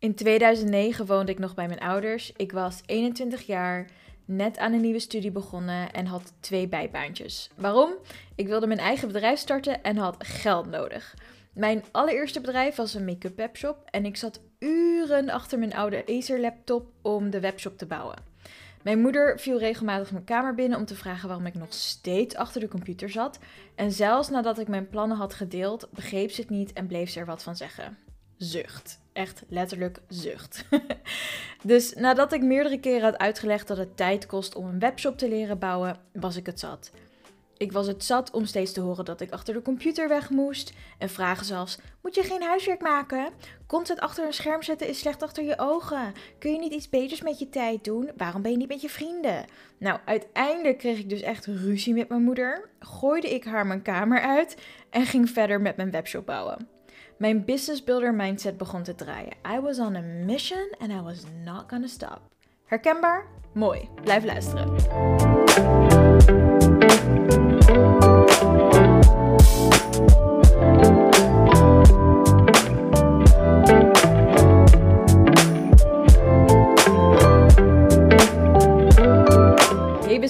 In 2009 woonde ik nog bij mijn ouders. Ik was 21 jaar, net aan een nieuwe studie begonnen en had twee bijbaantjes. Waarom? Ik wilde mijn eigen bedrijf starten en had geld nodig. Mijn allereerste bedrijf was een make-up webshop en ik zat uren achter mijn oude Acer laptop om de webshop te bouwen. Mijn moeder viel regelmatig mijn kamer binnen om te vragen waarom ik nog steeds achter de computer zat. En zelfs nadat ik mijn plannen had gedeeld, begreep ze het niet en bleef ze er wat van zeggen. Zucht. Echt letterlijk zucht. dus nadat ik meerdere keren had uitgelegd dat het tijd kost om een webshop te leren bouwen, was ik het zat. Ik was het zat om steeds te horen dat ik achter de computer weg moest. En vragen zoals: Moet je geen huiswerk maken? Content achter een scherm zetten is slecht achter je ogen. Kun je niet iets beters met je tijd doen? Waarom ben je niet met je vrienden? Nou, uiteindelijk kreeg ik dus echt ruzie met mijn moeder. Gooide ik haar mijn kamer uit en ging verder met mijn webshop bouwen. Mijn business builder mindset begon te draaien. I was on a mission and I was not gonna stop. Herkenbaar? Mooi. Blijf luisteren.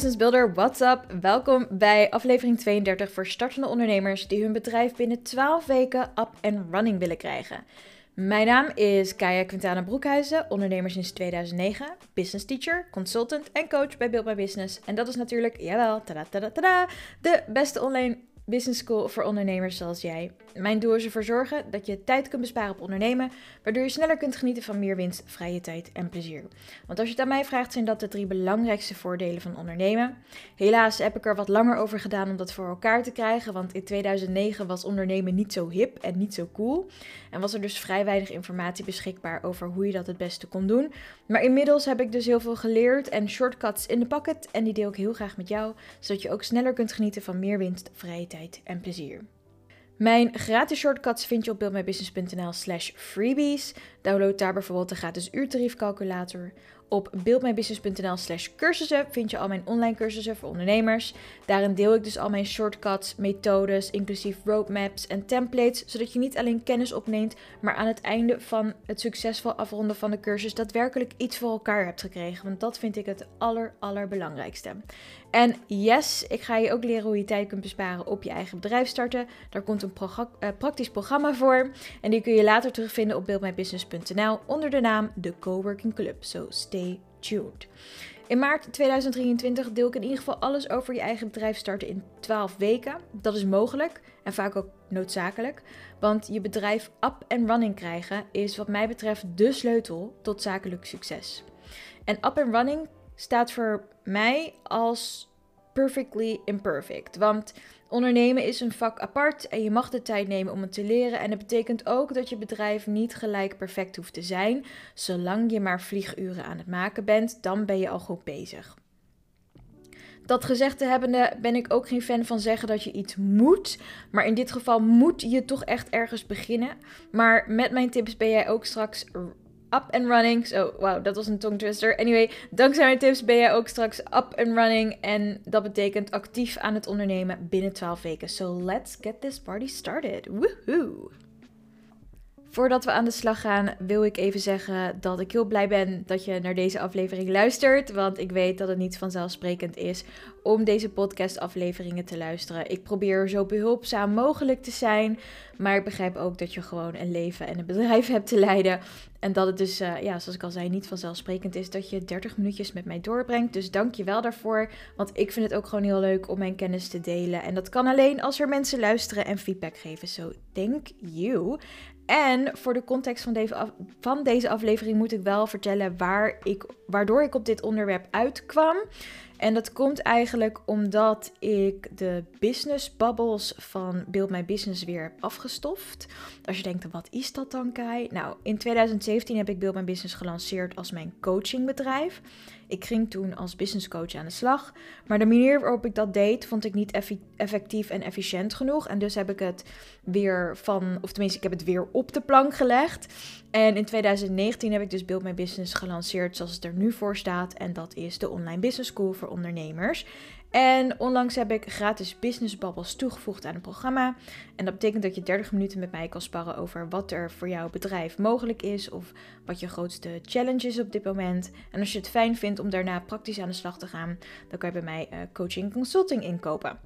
Business Builder, what's up? Welkom bij aflevering 32 voor startende ondernemers die hun bedrijf binnen 12 weken up and running willen krijgen. Mijn naam is Kaya Quintana Broekhuizen, ondernemer sinds 2009, business teacher, consultant en coach bij Build My Business. En dat is natuurlijk, jawel, tada, tada, tada, de beste online Business School voor ondernemers zoals jij. Mijn doel is ervoor zorgen dat je tijd kunt besparen op ondernemen, waardoor je sneller kunt genieten van meer winst, vrije tijd en plezier. Want als je het aan mij vraagt, zijn dat de drie belangrijkste voordelen van ondernemen. Helaas heb ik er wat langer over gedaan om dat voor elkaar te krijgen, want in 2009 was ondernemen niet zo hip en niet zo cool. En was er dus vrij weinig informatie beschikbaar over hoe je dat het beste kon doen. Maar inmiddels heb ik dus heel veel geleerd en shortcuts in de pocket en die deel ik heel graag met jou, zodat je ook sneller kunt genieten van meer winst, vrije tijd en plezier. Mijn gratis shortcuts vind je op buildmybusiness.nl slash freebies. Download daar bijvoorbeeld de gratis uurtariefcalculator. Op buildmybusiness.nl slash cursussen vind je al mijn online cursussen voor ondernemers. Daarin deel ik dus al mijn shortcuts, methodes, inclusief roadmaps en templates, zodat je niet alleen kennis opneemt, maar aan het einde van het succesvol afronden van de cursus daadwerkelijk iets voor elkaar hebt gekregen. Want dat vind ik het aller, allerbelangrijkste. En yes, ik ga je ook leren hoe je tijd kunt besparen op je eigen bedrijf starten. Daar komt een uh, praktisch programma voor. En die kun je later terugvinden op buildmybusiness.nl onder de naam de Coworking Club. So stay tuned. In maart 2023 deel ik in ieder geval alles over je eigen bedrijf starten in 12 weken. Dat is mogelijk en vaak ook noodzakelijk. Want je bedrijf up en running krijgen is wat mij betreft de sleutel tot zakelijk succes. En up and running staat voor mij als perfectly imperfect. Want ondernemen is een vak apart en je mag de tijd nemen om het te leren. En dat betekent ook dat je bedrijf niet gelijk perfect hoeft te zijn. Zolang je maar vlieguren aan het maken bent, dan ben je al goed bezig. Dat gezegd te hebbende ben ik ook geen fan van zeggen dat je iets moet. Maar in dit geval moet je toch echt ergens beginnen. Maar met mijn tips ben jij ook straks up and running. Zo, wow, dat was een tongue twister. Anyway, dankzij mijn tips ben jij ook straks up and running. En dat betekent actief aan het ondernemen binnen 12 weken. So let's get this party started. Woohoo! Voordat we aan de slag gaan, wil ik even zeggen dat ik heel blij ben dat je naar deze aflevering luistert. Want ik weet dat het niet vanzelfsprekend is om deze podcast-afleveringen te luisteren. Ik probeer zo behulpzaam mogelijk te zijn. Maar ik begrijp ook dat je gewoon een leven en een bedrijf hebt te leiden. En dat het dus, uh, ja, zoals ik al zei, niet vanzelfsprekend is dat je 30 minuutjes met mij doorbrengt. Dus dank je wel daarvoor. Want ik vind het ook gewoon heel leuk om mijn kennis te delen. En dat kan alleen als er mensen luisteren en feedback geven. So thank you. En voor de context van deze, van deze aflevering moet ik wel vertellen waar ik, waardoor ik op dit onderwerp uitkwam. En dat komt eigenlijk omdat ik de business bubbles van Build My Business weer heb afgestoft. Als je denkt, wat is dat dan, Kai? Nou, in 2017 heb ik Build My Business gelanceerd als mijn coachingbedrijf. Ik ging toen als business coach aan de slag. Maar de manier waarop ik dat deed, vond ik niet effectief en efficiënt genoeg. En dus heb ik het weer van, of tenminste, ik heb het weer op de plank gelegd. En in 2019 heb ik dus Build My Business gelanceerd zoals het er nu voor staat. En dat is de Online Business School voor ondernemers. En onlangs heb ik gratis business bubbles toegevoegd aan het programma. En dat betekent dat je 30 minuten met mij kan sparren over wat er voor jouw bedrijf mogelijk is of wat je grootste challenge is op dit moment. En als je het fijn vindt om daarna praktisch aan de slag te gaan, dan kan je bij mij uh, coaching consulting inkopen.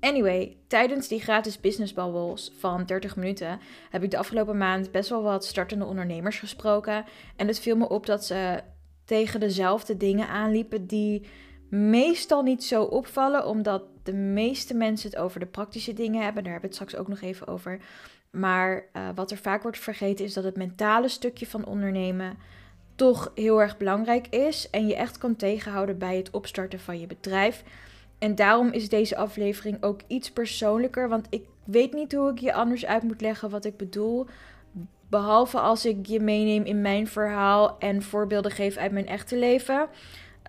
Anyway, tijdens die gratis business bubbles van 30 minuten heb ik de afgelopen maand best wel wat startende ondernemers gesproken. En het viel me op dat ze tegen dezelfde dingen aanliepen die meestal niet zo opvallen, omdat de meeste mensen het over de praktische dingen hebben. Daar hebben we het straks ook nog even over. Maar uh, wat er vaak wordt vergeten is dat het mentale stukje van ondernemen toch heel erg belangrijk is en je echt kan tegenhouden bij het opstarten van je bedrijf. En daarom is deze aflevering ook iets persoonlijker, want ik weet niet hoe ik je anders uit moet leggen wat ik bedoel. Behalve als ik je meeneem in mijn verhaal en voorbeelden geef uit mijn echte leven.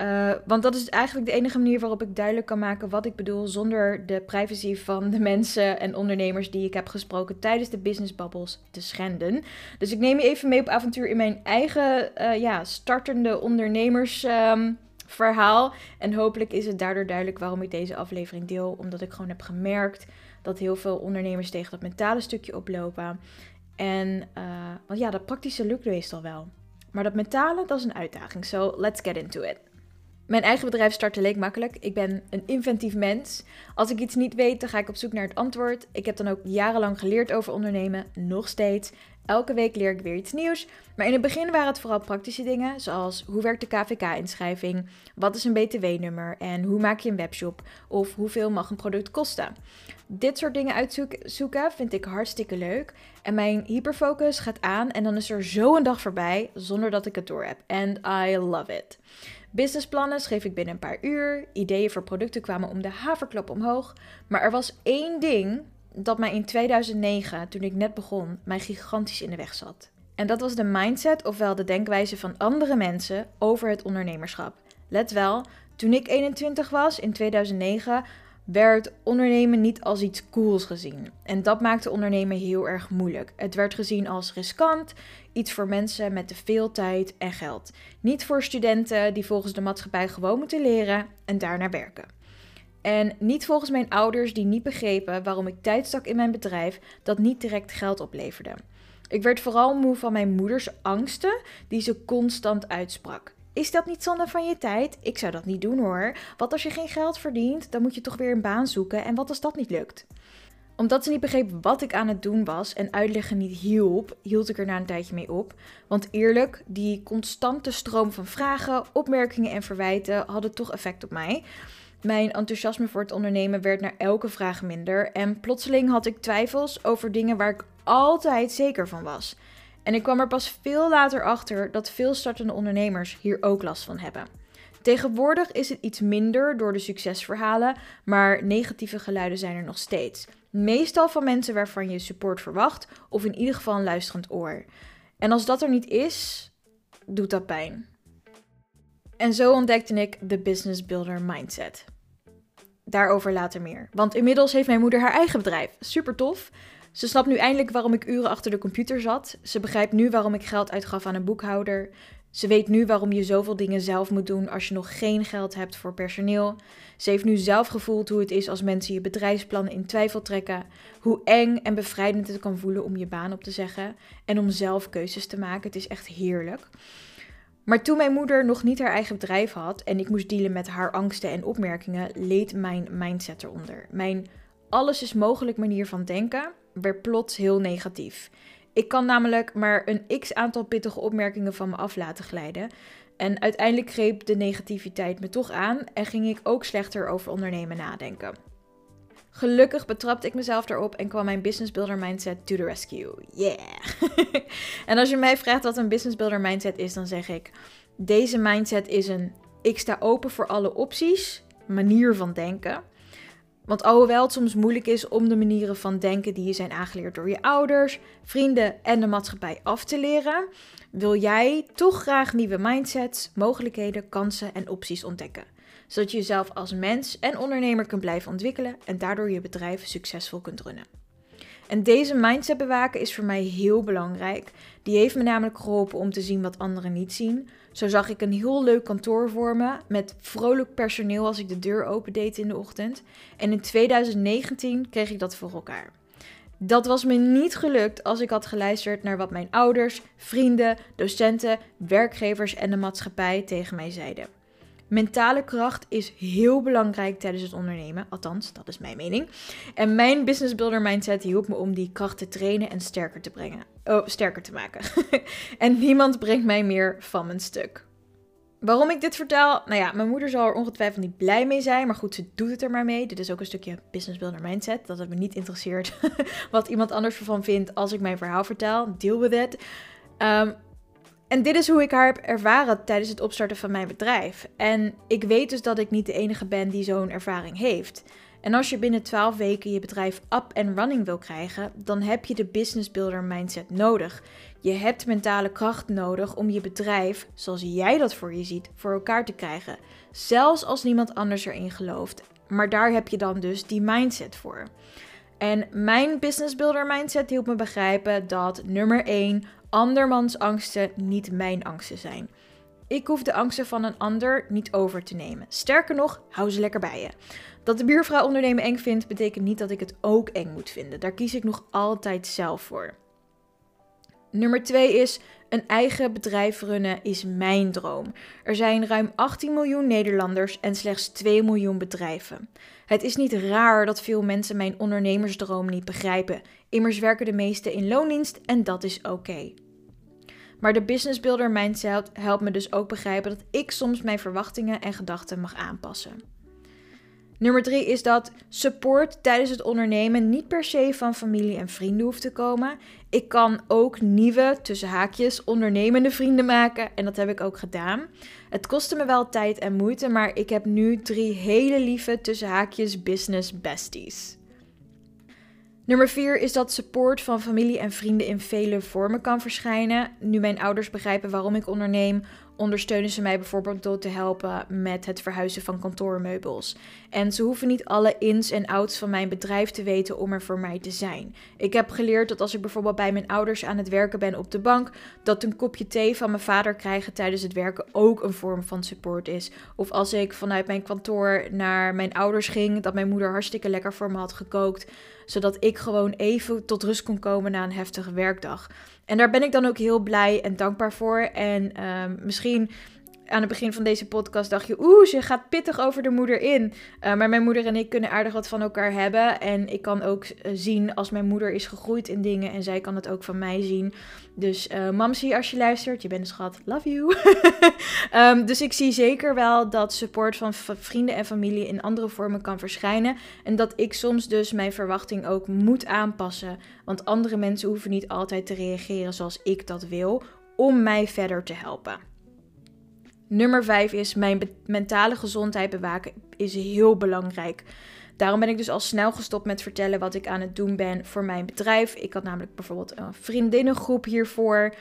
Uh, want dat is eigenlijk de enige manier waarop ik duidelijk kan maken wat ik bedoel zonder de privacy van de mensen en ondernemers die ik heb gesproken tijdens de business bubbles te schenden. Dus ik neem je even mee op avontuur in mijn eigen uh, ja, startende ondernemersverhaal. Um, en hopelijk is het daardoor duidelijk waarom ik deze aflevering deel. Omdat ik gewoon heb gemerkt dat heel veel ondernemers tegen dat mentale stukje oplopen. En uh, want ja, dat praktische lukt meestal wel. Maar dat mentale, dat is een uitdaging. So let's get into it. Mijn eigen bedrijf starten leek makkelijk. Ik ben een inventief mens. Als ik iets niet weet, dan ga ik op zoek naar het antwoord. Ik heb dan ook jarenlang geleerd over ondernemen, nog steeds. Elke week leer ik weer iets nieuws. Maar in het begin waren het vooral praktische dingen, zoals hoe werkt de KVK-inschrijving, wat is een BTW-nummer en hoe maak je een webshop of hoeveel mag een product kosten. Dit soort dingen uitzoeken vind ik hartstikke leuk. En mijn hyperfocus gaat aan en dan is er zo een dag voorbij zonder dat ik het door heb. And I love it. Businessplannen schreef ik binnen een paar uur. Ideeën voor producten kwamen om de haverklap omhoog. Maar er was één ding dat mij in 2009, toen ik net begon, mij gigantisch in de weg zat. En dat was de mindset, ofwel de denkwijze van andere mensen over het ondernemerschap. Let wel, toen ik 21 was in 2009, werd ondernemen niet als iets cools gezien. En dat maakte ondernemen heel erg moeilijk. Het werd gezien als riskant, iets voor mensen met te veel tijd en geld. Niet voor studenten die volgens de maatschappij gewoon moeten leren en daarna werken. En niet volgens mijn ouders die niet begrepen waarom ik tijd stak in mijn bedrijf dat niet direct geld opleverde. Ik werd vooral moe van mijn moeders angsten die ze constant uitsprak. Is dat niet zonde van je tijd? Ik zou dat niet doen hoor. Wat als je geen geld verdient? Dan moet je toch weer een baan zoeken. En wat als dat niet lukt? Omdat ze niet begreep wat ik aan het doen was en uitleggen niet hielp, hield ik er na een tijdje mee op. Want eerlijk, die constante stroom van vragen, opmerkingen en verwijten hadden toch effect op mij. Mijn enthousiasme voor het ondernemen werd naar elke vraag minder en plotseling had ik twijfels over dingen waar ik altijd zeker van was. En ik kwam er pas veel later achter dat veel startende ondernemers hier ook last van hebben. Tegenwoordig is het iets minder door de succesverhalen, maar negatieve geluiden zijn er nog steeds. Meestal van mensen waarvan je support verwacht, of in ieder geval een luisterend oor. En als dat er niet is, doet dat pijn. En zo ontdekte ik de Business Builder Mindset. Daarover later meer. Want inmiddels heeft mijn moeder haar eigen bedrijf. Super tof. Ze snapt nu eindelijk waarom ik uren achter de computer zat. Ze begrijpt nu waarom ik geld uitgaf aan een boekhouder. Ze weet nu waarom je zoveel dingen zelf moet doen als je nog geen geld hebt voor personeel. Ze heeft nu zelf gevoeld hoe het is als mensen je bedrijfsplannen in twijfel trekken. Hoe eng en bevrijdend het kan voelen om je baan op te zeggen. En om zelf keuzes te maken. Het is echt heerlijk. Maar toen mijn moeder nog niet haar eigen bedrijf had en ik moest dealen met haar angsten en opmerkingen, leed mijn mindset eronder. Mijn alles is mogelijk manier van denken werd plots heel negatief. Ik kan namelijk maar een x aantal pittige opmerkingen van me af laten glijden. En uiteindelijk greep de negativiteit me toch aan en ging ik ook slechter over ondernemen nadenken. Gelukkig betrapte ik mezelf daarop en kwam mijn business builder mindset to the rescue. Yeah! en als je mij vraagt wat een business builder mindset is, dan zeg ik: deze mindset is een ik sta open voor alle opties, manier van denken. Want alhoewel het soms moeilijk is om de manieren van denken die je zijn aangeleerd door je ouders, vrienden en de maatschappij af te leren, wil jij toch graag nieuwe mindsets, mogelijkheden, kansen en opties ontdekken. Zodat je jezelf als mens en ondernemer kunt blijven ontwikkelen en daardoor je bedrijf succesvol kunt runnen. En deze mindset bewaken is voor mij heel belangrijk. Die heeft me namelijk geholpen om te zien wat anderen niet zien. Zo zag ik een heel leuk kantoor voor me met vrolijk personeel als ik de deur opendeed in de ochtend. En in 2019 kreeg ik dat voor elkaar. Dat was me niet gelukt als ik had geluisterd naar wat mijn ouders, vrienden, docenten, werkgevers en de maatschappij tegen mij zeiden. Mentale kracht is heel belangrijk tijdens het ondernemen, althans, dat is mijn mening. En mijn business builder mindset hielp me om die kracht te trainen en sterker te brengen. Oh, sterker te maken. en niemand brengt mij meer van mijn stuk. Waarom ik dit vertel? Nou ja, mijn moeder zal er ongetwijfeld niet blij mee zijn. Maar goed, ze doet het er maar mee. Dit is ook een stukje business builder mindset. Dat het me niet interesseert wat iemand anders ervan vindt als ik mijn verhaal vertel. Deal with it. Um, en dit is hoe ik haar heb ervaren tijdens het opstarten van mijn bedrijf. En ik weet dus dat ik niet de enige ben die zo'n ervaring heeft. En als je binnen 12 weken je bedrijf up en running wil krijgen, dan heb je de business builder mindset nodig. Je hebt mentale kracht nodig om je bedrijf, zoals jij dat voor je ziet, voor elkaar te krijgen. Zelfs als niemand anders erin gelooft. Maar daar heb je dan dus die mindset voor. En mijn business builder mindset hielp me begrijpen dat nummer 1 andermans angsten niet mijn angsten zijn. Ik hoef de angsten van een ander niet over te nemen. Sterker nog, hou ze lekker bij je. Dat de buurvrouw ondernemen eng vindt, betekent niet dat ik het ook eng moet vinden. Daar kies ik nog altijd zelf voor. Nummer 2 is een eigen bedrijf runnen is mijn droom. Er zijn ruim 18 miljoen Nederlanders en slechts 2 miljoen bedrijven. Het is niet raar dat veel mensen mijn ondernemersdroom niet begrijpen. Immers werken de meesten in loondienst en dat is oké. Maar de business builder mindset helpt me dus ook begrijpen dat ik soms mijn verwachtingen en gedachten mag aanpassen. Nummer drie is dat support tijdens het ondernemen niet per se van familie en vrienden hoeft te komen. Ik kan ook nieuwe, tussen haakjes, ondernemende vrienden maken en dat heb ik ook gedaan. Het kostte me wel tijd en moeite, maar ik heb nu drie hele lieve, tussen haakjes, business besties. Nummer 4 is dat support van familie en vrienden in vele vormen kan verschijnen. Nu mijn ouders begrijpen waarom ik onderneem, ondersteunen ze mij bijvoorbeeld door te helpen met het verhuizen van kantoormeubels. En ze hoeven niet alle ins en outs van mijn bedrijf te weten om er voor mij te zijn. Ik heb geleerd dat als ik bijvoorbeeld bij mijn ouders aan het werken ben op de bank, dat een kopje thee van mijn vader krijgen tijdens het werken ook een vorm van support is. Of als ik vanuit mijn kantoor naar mijn ouders ging, dat mijn moeder hartstikke lekker voor me had gekookt, zodat ik gewoon even tot rust kon komen na een heftige werkdag. En daar ben ik dan ook heel blij en dankbaar voor. En uh, misschien aan het begin van deze podcast dacht je, oeh, ze gaat pittig over de moeder in. Uh, maar mijn moeder en ik kunnen aardig wat van elkaar hebben. En ik kan ook uh, zien als mijn moeder is gegroeid in dingen en zij kan het ook van mij zien. Dus uh, Mamsi, als je luistert, je bent een schat, love you. um, dus ik zie zeker wel dat support van vrienden en familie in andere vormen kan verschijnen. En dat ik soms dus mijn verwachting ook moet aanpassen. Want andere mensen hoeven niet altijd te reageren zoals ik dat wil om mij verder te helpen. Nummer 5 is mijn mentale gezondheid bewaken is heel belangrijk. Daarom ben ik dus al snel gestopt met vertellen wat ik aan het doen ben voor mijn bedrijf. Ik had namelijk bijvoorbeeld een vriendinnengroep hiervoor.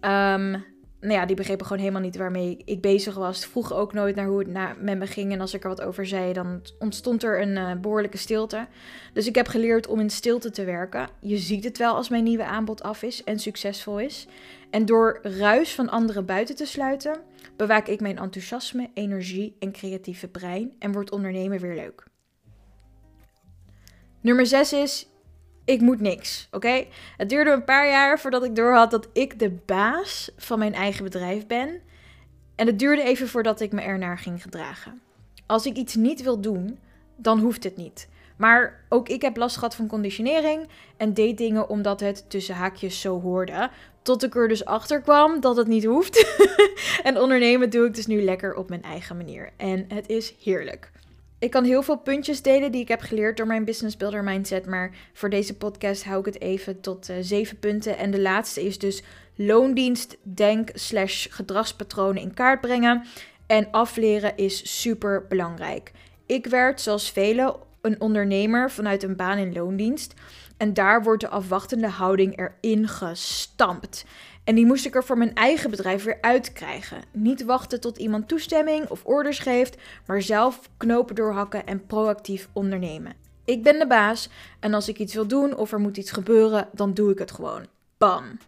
Um, nou ja, die begrepen gewoon helemaal niet waarmee ik bezig was. Vroegen ook nooit naar hoe het na met me ging. En als ik er wat over zei, dan ontstond er een uh, behoorlijke stilte. Dus ik heb geleerd om in stilte te werken. Je ziet het wel als mijn nieuwe aanbod af is en succesvol is. En door ruis van anderen buiten te sluiten, bewaak ik mijn enthousiasme, energie en creatieve brein en wordt ondernemen weer leuk. Nummer 6 is, ik moet niks, oké? Het duurde een paar jaar voordat ik doorhad dat ik de baas van mijn eigen bedrijf ben. En het duurde even voordat ik me ernaar ging gedragen. Als ik iets niet wil doen, dan hoeft het niet. Maar ook ik heb last gehad van conditionering en deed dingen omdat het tussen haakjes zo hoorde. Tot ik er dus achter kwam dat het niet hoeft. en ondernemen doe ik dus nu lekker op mijn eigen manier. En het is heerlijk. Ik kan heel veel puntjes delen die ik heb geleerd door mijn Business Builder Mindset. Maar voor deze podcast hou ik het even tot uh, zeven punten. En de laatste is dus loondienst, denk slash gedragspatronen in kaart brengen. En afleren is super belangrijk. Ik werd, zoals velen, een ondernemer vanuit een baan in loondienst. En daar wordt de afwachtende houding erin gestampt. En die moest ik er voor mijn eigen bedrijf weer uitkrijgen. Niet wachten tot iemand toestemming of orders geeft, maar zelf knopen doorhakken en proactief ondernemen. Ik ben de baas en als ik iets wil doen of er moet iets gebeuren, dan doe ik het gewoon. Bam.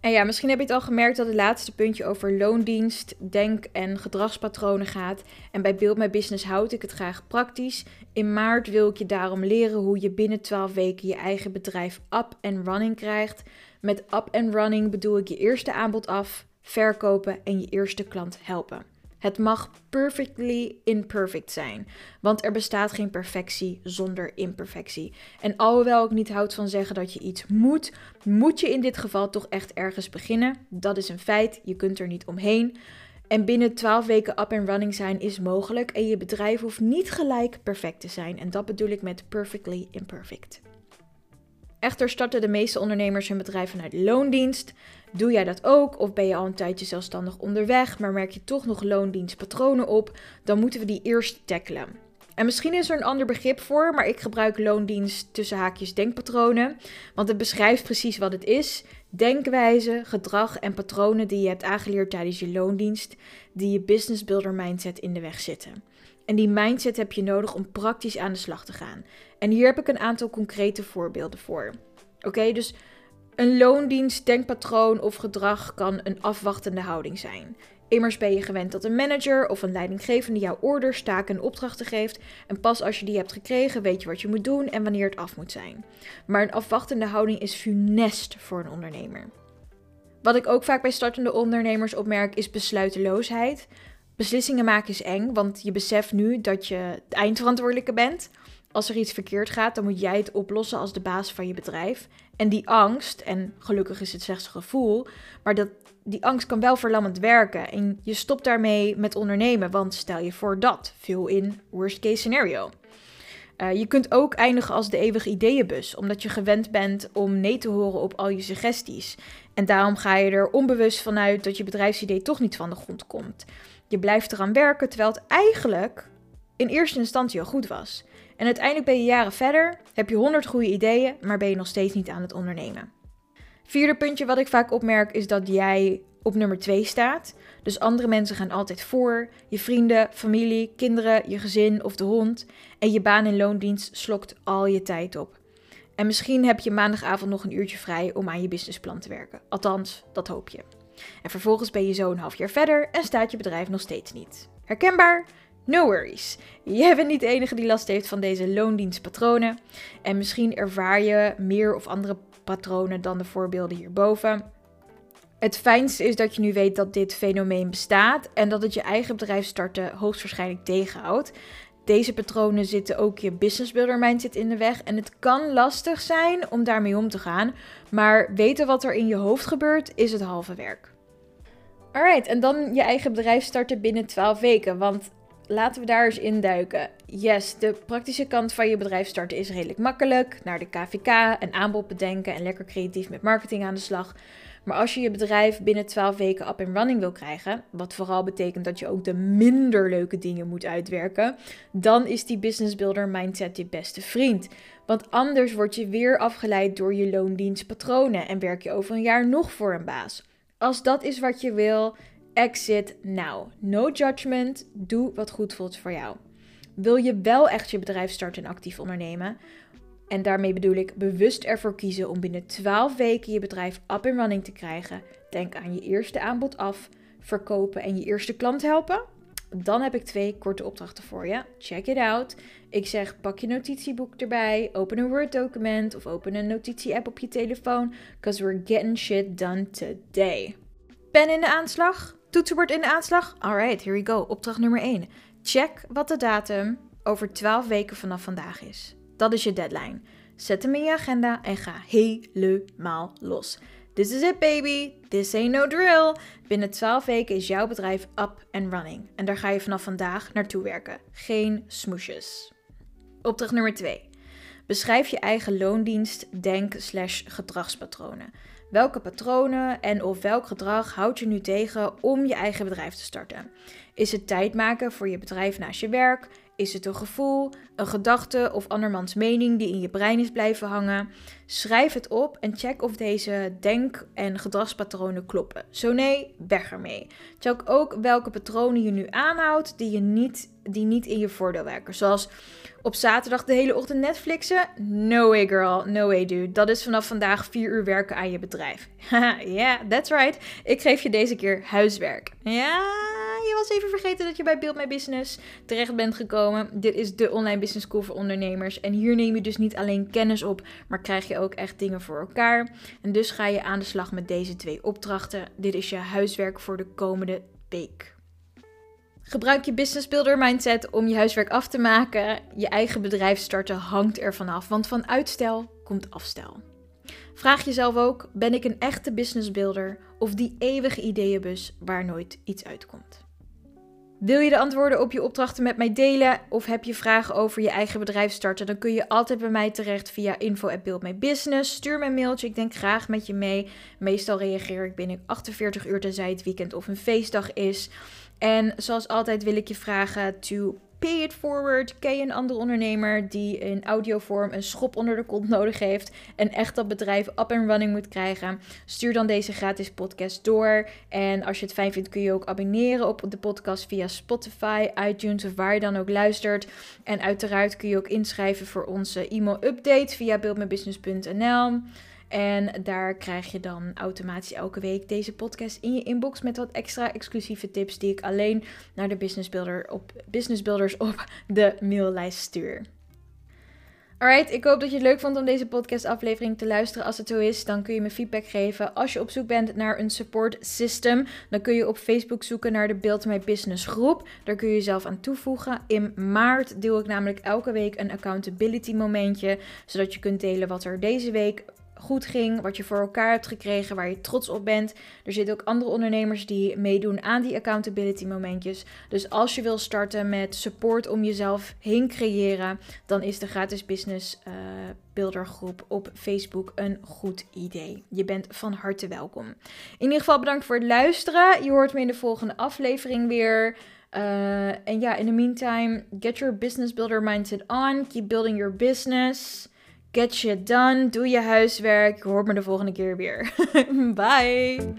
En ja, misschien heb je het al gemerkt dat het laatste puntje over loondienst, denk- en gedragspatronen gaat. En bij Build My Business houd ik het graag praktisch. In maart wil ik je daarom leren hoe je binnen 12 weken je eigen bedrijf up and running krijgt. Met up and running bedoel ik je eerste aanbod af, verkopen en je eerste klant helpen. Het mag perfectly imperfect zijn, want er bestaat geen perfectie zonder imperfectie. En alhoewel ik niet houd van zeggen dat je iets moet, moet je in dit geval toch echt ergens beginnen. Dat is een feit, je kunt er niet omheen. En binnen 12 weken up and running zijn is mogelijk en je bedrijf hoeft niet gelijk perfect te zijn. En dat bedoel ik met perfectly imperfect. Echter starten de meeste ondernemers hun bedrijf vanuit loondienst. Doe jij dat ook of ben je al een tijdje zelfstandig onderweg, maar merk je toch nog loondienstpatronen op, dan moeten we die eerst tackelen. En misschien is er een ander begrip voor, maar ik gebruik loondienst tussen haakjes denkpatronen, want het beschrijft precies wat het is. Denkwijze, gedrag en patronen die je hebt aangeleerd tijdens je loondienst, die je business builder mindset in de weg zitten. En die mindset heb je nodig om praktisch aan de slag te gaan. En hier heb ik een aantal concrete voorbeelden voor. Oké, dus een loondienst, denkpatroon of gedrag kan een afwachtende houding zijn. Immers ben je gewend dat een manager of een leidinggevende jouw orders, taken en opdrachten geeft. En pas als je die hebt gekregen, weet je wat je moet doen en wanneer het af moet zijn. Maar een afwachtende houding is funest voor een ondernemer. Wat ik ook vaak bij startende ondernemers opmerk is besluiteloosheid. Beslissingen maken is eng, want je beseft nu dat je de eindverantwoordelijke bent. Als er iets verkeerd gaat, dan moet jij het oplossen als de baas van je bedrijf. En die angst, en gelukkig is het slechts een gevoel, maar dat, die angst kan wel verlammend werken. En je stopt daarmee met ondernemen, want stel je voor dat, veel in worst case scenario. Uh, je kunt ook eindigen als de eeuwige ideeënbus, omdat je gewend bent om nee te horen op al je suggesties. En daarom ga je er onbewust vanuit dat je bedrijfsidee toch niet van de grond komt. Je blijft eraan werken terwijl het eigenlijk in eerste instantie al goed was. En uiteindelijk ben je jaren verder, heb je honderd goede ideeën, maar ben je nog steeds niet aan het ondernemen. Vierde puntje wat ik vaak opmerk is dat jij op nummer 2 staat. Dus andere mensen gaan altijd voor. Je vrienden, familie, kinderen, je gezin of de hond. En je baan in loondienst slokt al je tijd op. En misschien heb je maandagavond nog een uurtje vrij om aan je businessplan te werken. Althans, dat hoop je. En vervolgens ben je zo een half jaar verder en staat je bedrijf nog steeds niet. Herkenbaar? No worries. Jij bent niet de enige die last heeft van deze loondienstpatronen. En misschien ervaar je meer of andere patronen dan de voorbeelden hierboven. Het fijnste is dat je nu weet dat dit fenomeen bestaat en dat het je eigen bedrijf starten hoogstwaarschijnlijk tegenhoudt. Deze patronen zitten ook je business builder mindset in de weg en het kan lastig zijn om daarmee om te gaan, maar weten wat er in je hoofd gebeurt is het halve werk. Alright, en dan je eigen bedrijf starten binnen 12 weken, want laten we daar eens induiken. Yes, de praktische kant van je bedrijf starten is redelijk makkelijk. Naar de KVK, een aanbod bedenken en lekker creatief met marketing aan de slag. Maar als je je bedrijf binnen 12 weken up and running wil krijgen, wat vooral betekent dat je ook de minder leuke dingen moet uitwerken, dan is die business builder mindset je beste vriend. Want anders word je weer afgeleid door je loondienstpatronen en werk je over een jaar nog voor een baas. Als dat is wat je wil, exit now. No judgment. Doe wat goed voelt voor jou. Wil je wel echt je bedrijf starten en actief ondernemen? En daarmee bedoel ik bewust ervoor kiezen om binnen 12 weken je bedrijf up and running te krijgen. Denk aan je eerste aanbod af, verkopen en je eerste klant helpen. Dan heb ik twee korte opdrachten voor je. Check it out. Ik zeg pak je notitieboek erbij, open een Word document of open een notitie-app op je telefoon. Because we're getting shit done today. Pen in de aanslag? Toetsenbord in de aanslag? Alright, here we go. Opdracht nummer 1. Check wat de datum over 12 weken vanaf vandaag is. Dat is je deadline. Zet hem in je agenda en ga helemaal los. This is it, baby. This ain't no drill. Binnen 12 weken is jouw bedrijf up and running. En daar ga je vanaf vandaag naartoe werken. Geen smoesjes. Opdracht nummer 2. Beschrijf je eigen loondienst, denk slash gedragspatronen. Welke patronen en of welk gedrag houd je nu tegen om je eigen bedrijf te starten? Is het tijd maken voor je bedrijf naast je werk? Is het een gevoel, een gedachte of andermans mening die in je brein is blijven hangen? Schrijf het op en check of deze denk- en gedragspatronen kloppen. Zo nee, weg ermee. Check ook welke patronen je nu aanhoudt die, je niet, die niet in je voordeel werken. Zoals op zaterdag de hele ochtend Netflixen? No way girl, no way dude. Dat is vanaf vandaag 4 uur werken aan je bedrijf. Ja, yeah, that's right. Ik geef je deze keer huiswerk. Ja, je was even vergeten dat je bij Build My Business terecht bent gekomen. Dit is de online business school voor ondernemers. En hier neem je dus niet alleen kennis op, maar krijg je ook echt dingen voor elkaar. En dus ga je aan de slag met deze twee opdrachten. Dit is je huiswerk voor de komende week. Gebruik je business builder mindset om je huiswerk af te maken. Je eigen bedrijf starten hangt ervan af, want van uitstel komt afstel. Vraag jezelf ook: ben ik een echte business builder of die eeuwige ideeënbus waar nooit iets uitkomt? Wil je de antwoorden op je opdrachten met mij delen of heb je vragen over je eigen bedrijf starten? Dan kun je altijd bij mij terecht via info@buildmybusiness. Stuur me een mailtje, ik denk graag met je mee. Meestal reageer ik binnen 48 uur tenzij het weekend of een feestdag is. En zoals altijd wil ik je vragen to pay it forward. Ken je een andere ondernemer die in audiovorm een schop onder de kont nodig heeft en echt dat bedrijf up and running moet krijgen? Stuur dan deze gratis podcast door. En als je het fijn vindt, kun je ook abonneren op de podcast via Spotify, iTunes of waar je dan ook luistert. En uiteraard kun je ook inschrijven voor onze e-mail update via buildmybusiness.nl. En daar krijg je dan automatisch elke week deze podcast in je inbox met wat extra exclusieve tips die ik alleen naar de business, builder op, business builders op de maillijst stuur. Alright, ik hoop dat je het leuk vond om deze podcastaflevering te luisteren. Als het zo is, dan kun je me feedback geven. Als je op zoek bent naar een support system, dan kun je op Facebook zoeken naar de Build My Business groep. Daar kun je jezelf aan toevoegen. In maart deel ik namelijk elke week een accountability momentje, zodat je kunt delen wat er deze week goed ging, wat je voor elkaar hebt gekregen, waar je trots op bent. Er zitten ook andere ondernemers die meedoen aan die accountability momentjes. Dus als je wil starten met support om jezelf heen creëren, dan is de gratis business uh, builder groep op Facebook een goed idee. Je bent van harte welkom. In ieder geval bedankt voor het luisteren. Je hoort me in de volgende aflevering weer. Uh, en ja, in the meantime, get your business builder mindset on. Keep building your business. Get shit done. Doe je huiswerk. Je hoort me de volgende keer weer. Bye.